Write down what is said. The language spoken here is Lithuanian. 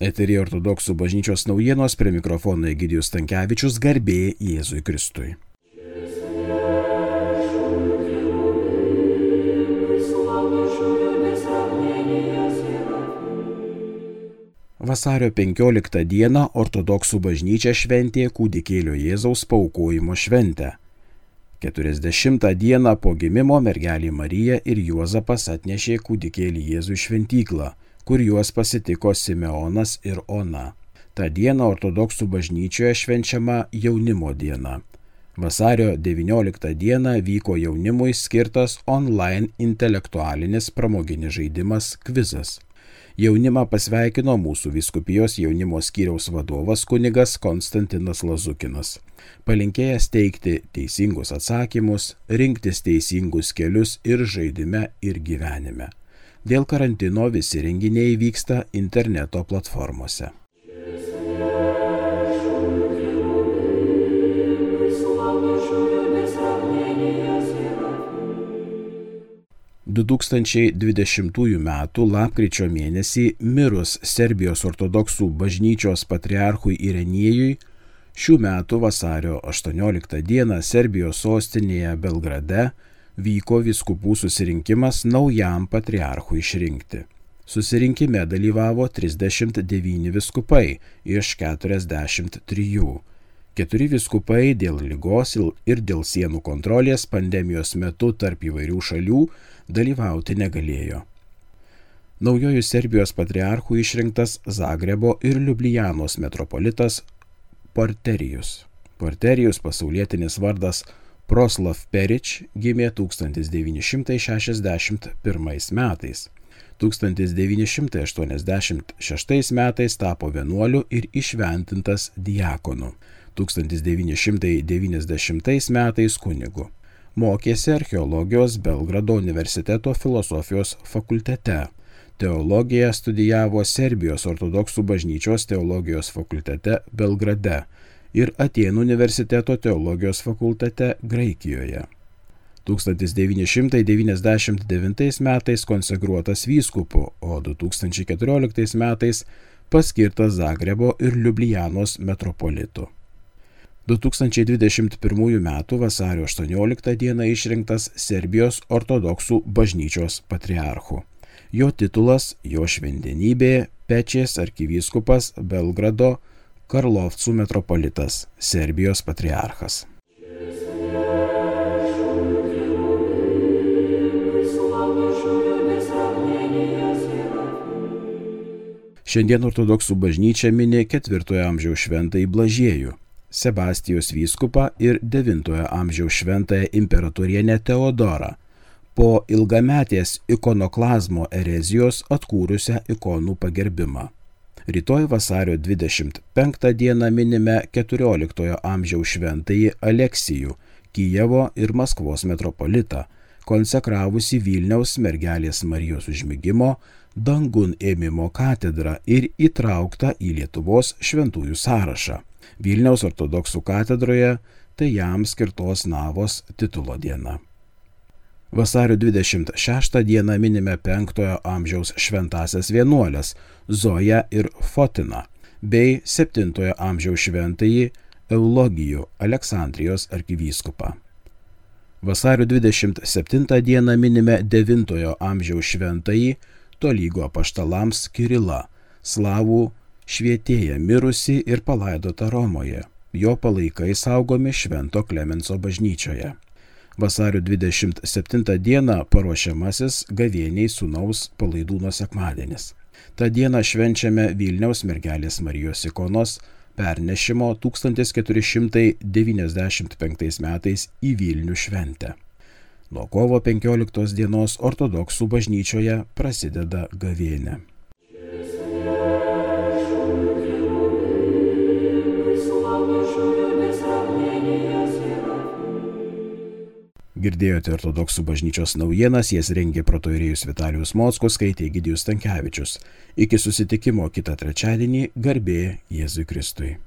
Eterija ortodoksų bažnyčios naujienos prie mikrofono Egidijus Tankievičius garbė Jėzui Kristui. Vasario 15 dieną ortodoksų bažnyčia šventė kūdikėlio Jėzaus paukojimo šventę. 40 dieną po gimimo mergelė Marija ir Juozapas atnešė kūdikėlį Jėzų šventyklą, kur juos pasitiko Simeonas ir Ona. Ta diena ortodoksų bažnyčioje švenčiama jaunimo diena. Vasario 19 dieną vyko jaunimui skirtas online intelektualinis pramoginis žaidimas Kvizas. Jaunimą pasveikino mūsų viskupijos jaunimo skyriaus vadovas kunigas Konstantinas Lazukinas. Palinkėjęs teikti teisingus atsakymus, rinktis teisingus kelius ir žaidime, ir gyvenime. Dėl karantino visi renginiai vyksta interneto platformose. 2020 m. lapkričio mėnesį mirus Serbijos ortodoksų bažnyčios patriarchui Irenijui, šių metų vasario 18 dieną Serbijos sostinėje Belgrade vyko viskupų susirinkimas naujam patriarchui išrinkti. Susirinkime dalyvavo 39 viskupai iš 43. Keturi viskupai dėl lygos ir dėl sienų kontrolės pandemijos metu tarp įvairių šalių dalyvauti negalėjo. Naujojų Serbijos patriarchų išrinktas Zagrebo ir Liublianos metropolitas Porterijus. Porterijus pasaulietinis vardas Proslav Perič gimė 1961 metais. 1986 metais tapo vienuoliu ir išventintas diakonu. 1990 metais kunigu mokėsi archeologijos Belgrado universiteto filosofijos fakultete. Teologiją studijavo Serbijos ortodoksų bažnyčios teologijos fakultete Belgrade ir Atenų universiteto teologijos fakultete Graikijoje. 1999 metais konsekruotas vyskupu, o 2014 metais paskirtas Zagrebo ir Liublianos metropolitu. 2021 m. vasario 18 d. išrinktas Serbijos ortodoksų bažnyčios patriarchu. Jo titulas - jo šventenybė Pečės arkivyskupas Belgrado Karlovcų metropolitas, Serbijos patriarchas. Šiandien ortodoksų bažnyčia mini ketvirtojo amžiaus šventąjį Blažiejų. Sebastijos vyskupą ir IX amžiaus šventąją imperatorienę Teodorą, po ilgametės ikonoklazmo erezijos atkūrusią ikonų pagerbimą. Rytoj vasario 25 dieną minime XIV amžiaus šventąjį Aleksijų, Kijevo ir Maskvos metropolitą, konsekravusi Vilniaus mergelės Marijos užmygimo, dangun ėmimo katedrą ir įtrauktą į Lietuvos šventųjų sąrašą. Vilniaus ortodoksų katedroje tai jam skirtos navos titulo diena. Vasario 26 dieną minime 5 amžiaus šventasias vienuolės Zoja ir Fotina bei 7 amžiaus šventąjį Eulogijų Aleksandrijos arkivyskupą. Vasario 27 dieną minime 9 amžiaus šventąjį tolygo paštalams Kirilą, slavų švietėja mirusi ir palaidota Romoje. Jo palaikai saugomi Švento Klemenso bažnyčioje. Vasario 27 dieną paruošiamasis gavėniai sūnaus palaidūno sekmadienis. Ta diena švenčiame Vilniaus mergelės Marijos ikonos pernešimo 1495 metais į Vilnių šventę. Nuo kovo 15 dienos ortodoksų bažnyčioje prasideda gavėnė. Girdėjote ortodoksų bažnyčios naujienas, jas rengė protoirėjus Vitalijus Mockus, skaitė Gidijus Tankievičius. Iki susitikimo kitą trečiadienį garbė Jėzui Kristui.